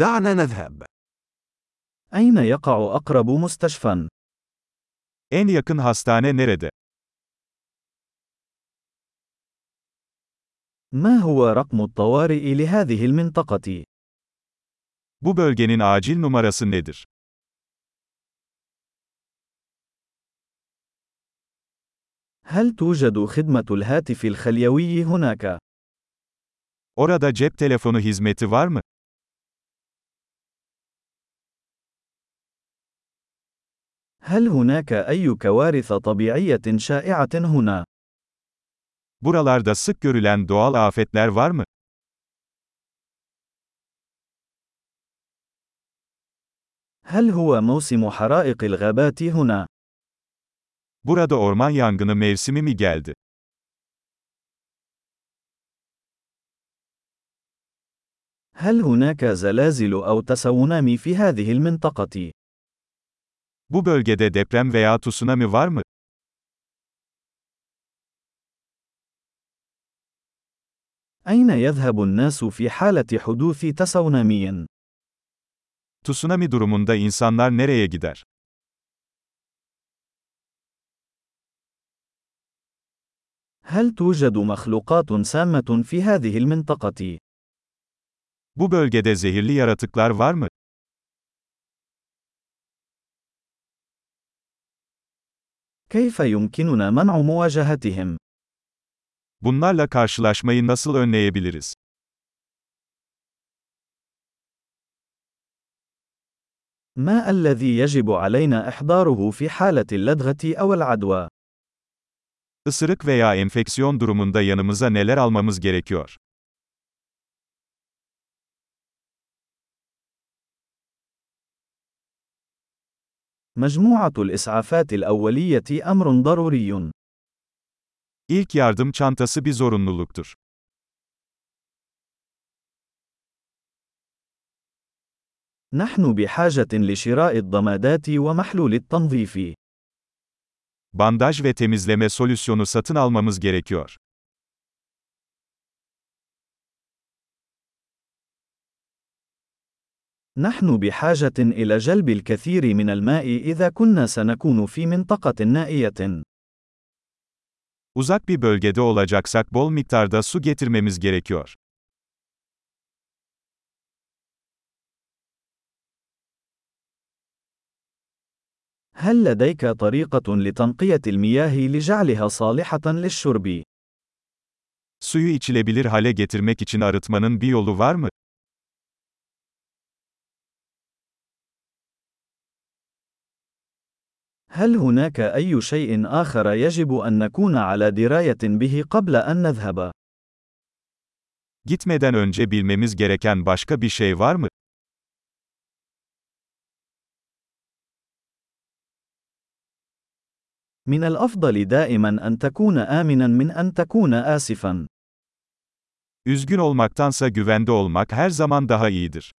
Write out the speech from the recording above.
دعنا نذهب. أين يقع أقرب مستشفى؟ En yakın hastane nerede? ما هو رقم الطوارئ لهذه المنطقة؟ Bu bölgenin acil numarası nedir? هل توجد خدمة الهاتف الخليوي هناك؟ Orada cep telefonu hizmeti var mı? هل هناك أي كوارث طبيعية شائعة هنا؟ Buralarda sık görülen doğal afetler var mı? هل هو موسم حرائق الغابات هنا؟ Burada orman yangını mevsimi mi geldi? هل هناك زلازل أو تسونامي في هذه المنطقة؟ Bu bölgede deprem veya tsunami var mı? أين يذهب الناس في حالة حدوث تسونامي؟ Tsunami durumunda insanlar nereye gider? هل توجد مخلوقات سامة في هذه المنطقة؟ Bu bölgede zehirli yaratıklar var mı? كيف يمكننا منع مواجهتهم؟ Bunlarla karşılaşmayı nasıl önleyebiliriz? ما الذي يجب علينا إحضاره في حالة اللدغة أو العدوى؟ Isırık veya enfeksiyon durumunda yanımıza neler almamız gerekiyor? مجموعة الإسعافات الأولية أمر ضروري. İlk yardım çantası bir zorunluluktur. نحن بحاجة لشراء الضمادات ومحلول التنظيف. Bandaj ve temizleme solüsyonu satın almamız gerekiyor. نحن بحاجة إلى جلب الكثير من الماء إذا كنا سنكون في منطقة نائية. Uzak bir bölgede olacaksak bol miktarda su getirmemiz gerekiyor. هل لديك طريقة لتنقية المياه لجعلها صالحة للشرب؟ Suyu içilebilir hale getirmek için arıtmanın bir yolu var mı? هل هناك أي شيء آخر يجب أن نكون على دراية به قبل أن نذهب؟ Gitmeden önce bilmemiz gereken başka bir şey var mı? من الأفضل دائما أن تكون آمنا من أن تكون آسفا. Üzgün olmaktansa güvende olmak her zaman daha iyidir.